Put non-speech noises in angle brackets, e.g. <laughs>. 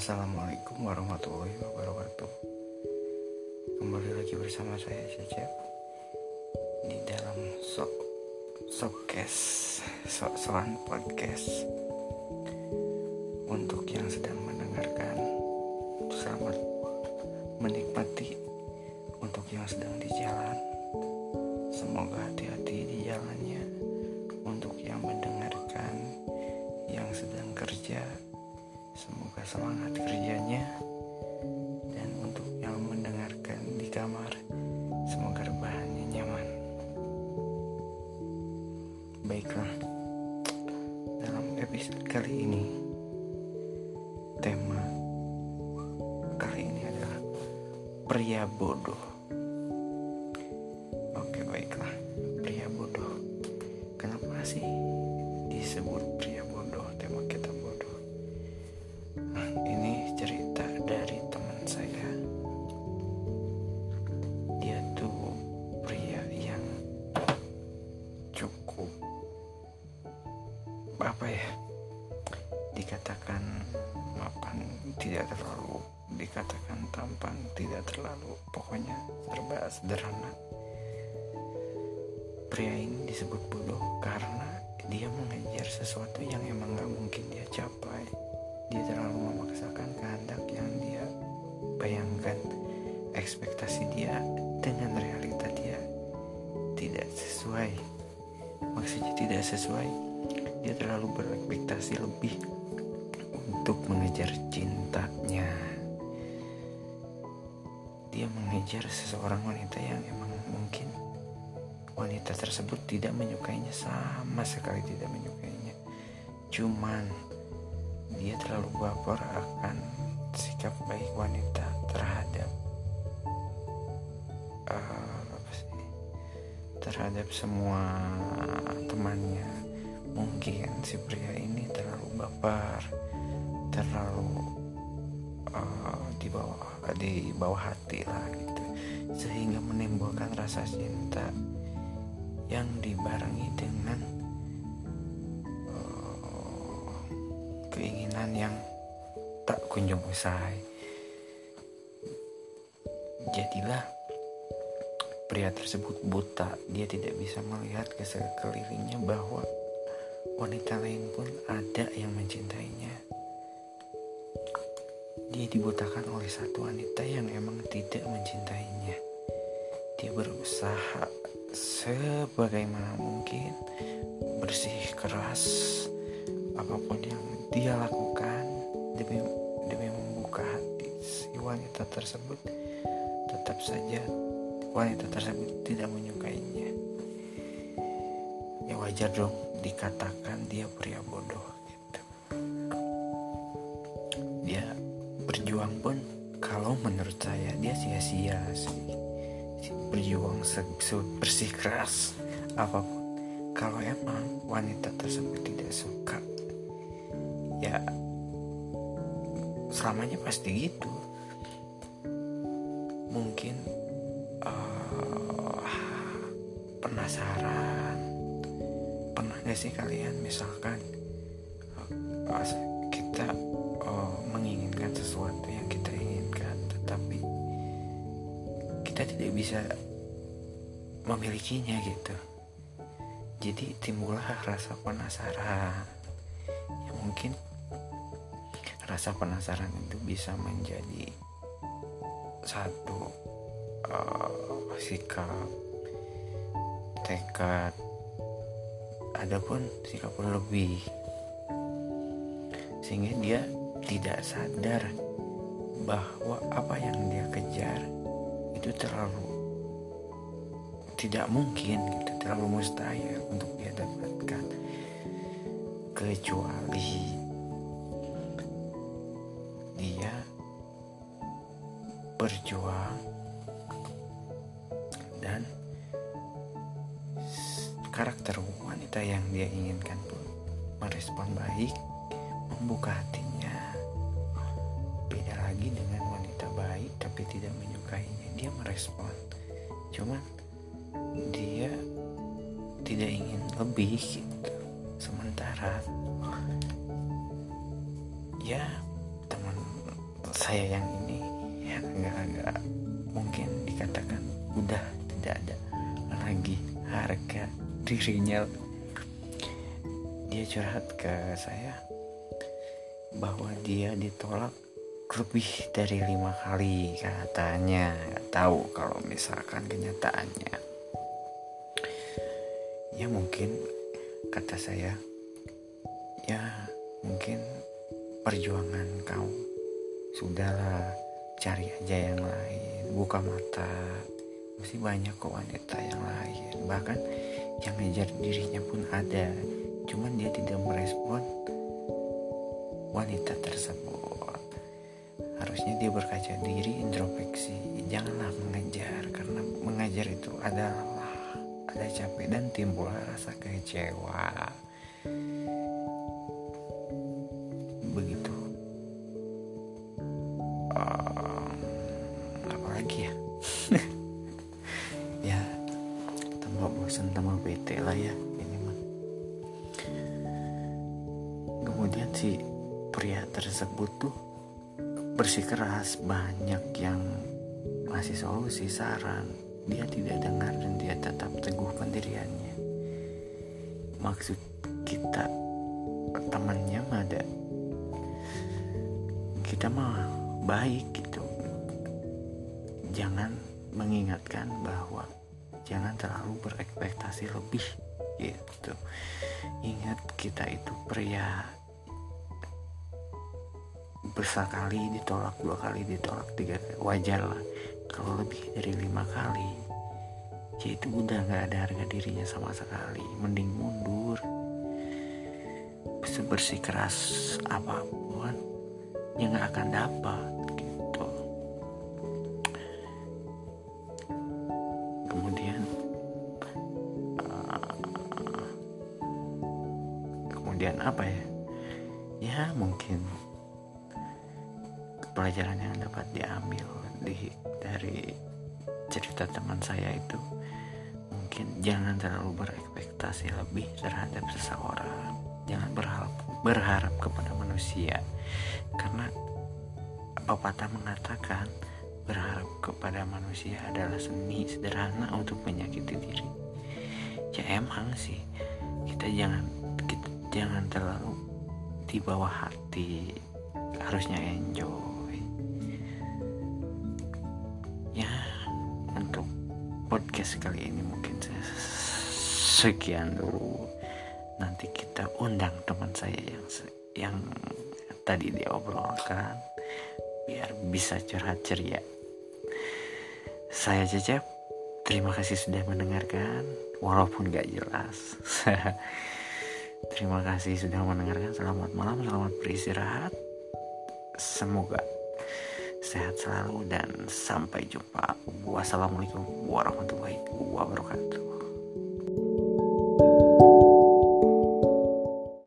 Assalamualaikum warahmatullahi wabarakatuh. Kembali lagi bersama saya Cecep. Di dalam sok Sokes sok soan podcast. Untuk yang sedang mendengarkan Selamat menikmati. Untuk yang sedang di jalan Semoga hati-hati di jalannya. Untuk yang mendengarkan Yang sedang kerja Semoga semangat kerjanya dan untuk yang mendengarkan di kamar, semoga rebahannya nyaman. Baiklah, dalam episode kali ini, tema kali ini adalah pria bodoh. Oke, baiklah, pria bodoh. Kenapa sih disebut pria apa ya? Dikatakan mapan tidak terlalu dikatakan tampan tidak terlalu pokoknya serba sederhana. Pria ini disebut bodoh karena dia mengejar sesuatu yang emang gak mungkin dia capai. Dia terlalu memaksakan kehendak yang dia bayangkan. Ekspektasi dia dengan realita dia tidak sesuai. Maksudnya tidak sesuai dia terlalu berekspektasi lebih untuk mengejar cintanya. Dia mengejar seseorang wanita yang emang mungkin wanita tersebut tidak menyukainya sama sekali tidak menyukainya. Cuman dia terlalu baper akan sikap baik wanita terhadap uh, apa sih? Terhadap semua temannya mungkin si pria ini terlalu baper terlalu uh, di bawah di bawah hati lah gitu. Sehingga menimbulkan rasa cinta yang dibarengi dengan uh, keinginan yang tak kunjung usai. Jadilah pria tersebut buta. Dia tidak bisa melihat ke sekelilingnya bahwa wanita lain pun ada yang mencintainya. Dia dibutakan oleh satu wanita yang emang tidak mencintainya. Dia berusaha sebagaimana mungkin bersih keras apa pun yang dia lakukan demi demi membuka hati si wanita tersebut tetap saja wanita tersebut tidak menyukainya. Ya wajar dong dikatakan dia pria bodoh gitu. Dia berjuang pun kalau menurut saya dia sia-sia sih. Berjuang bersih keras apa pun. Kalau emang wanita tersebut tidak suka ya selamanya pasti gitu. Mungkin uh, penasaran gak sih kalian misalkan uh, kita uh, menginginkan sesuatu yang kita inginkan tetapi kita tidak bisa memilikinya gitu. Jadi timbullah rasa penasaran. Ya mungkin rasa penasaran itu bisa menjadi satu uh, sikap tekad adapun sikap lebih. Sehingga dia tidak sadar bahwa apa yang dia kejar itu terlalu tidak mungkin gitu terlalu mustahil untuk dia dapatkan. Kecuali dia berjuang wanita yang dia inginkan pun merespon baik membuka hatinya. Beda lagi dengan wanita baik tapi tidak menyukainya dia merespon. Cuman dia tidak ingin lebih gitu. Sementara ya teman saya yang ini ya agak-agak mungkin dikatakan udah tidak ada lagi harga dirinya dia curhat ke saya bahwa dia ditolak lebih dari lima kali katanya. Nggak tahu kalau misalkan kenyataannya. Ya mungkin kata saya ya mungkin perjuangan kau sudahlah cari aja yang lain buka mata. Masih banyak kok wanita yang lain. Bahkan yang ngejar dirinya pun ada cuman dia tidak merespon wanita tersebut. Harusnya dia berkaca diri introspeksi. Janganlah mengejar karena mengajar itu adalah ada capek dan timbul rasa kecewa. Begitu. Um, apa lagi ya? <laughs> Ya tambah bosan tambah bete lah ya si pria tersebut tuh bersikeras banyak yang masih solusi saran. Dia tidak dengar dan dia tetap teguh pendiriannya. Maksud kita temannya ada. Kita mah baik gitu. Jangan mengingatkan bahwa jangan terlalu berekspektasi lebih gitu. Ingat kita itu pria kali ditolak dua kali ditolak tiga wajar lah kalau lebih dari lima kali. Ya itu udah nggak ada harga dirinya sama sekali. Mending mundur. Sebersih keras apa pun yang nggak akan dapat gitu. Kemudian uh, kemudian apa ya? Ya mungkin pelajaran yang dapat diambil di dari cerita teman saya itu. Mungkin jangan terlalu berekspektasi lebih terhadap seseorang. Jangan berharap berharap kepada manusia. Karena pepatah mengatakan berharap kepada manusia adalah seni sederhana untuk menyakiti diri. Ya emang sih kita jangan kita jangan terlalu di bawah hati harusnya enjoy podcast kali ini mungkin sekian dulu. Nanti kita undang teman saya yang yang tadi dia obrolkan biar bisa curhat ceria. Saya Cecep terima kasih sudah mendengarkan walaupun gak jelas. <laughs> Terima kasih sudah mendengarkan. Selamat malam selamat beristirahat. Semoga sehat selalu dan sampai jumpa. Wassalamualaikum warahmatullahi wabarakatuh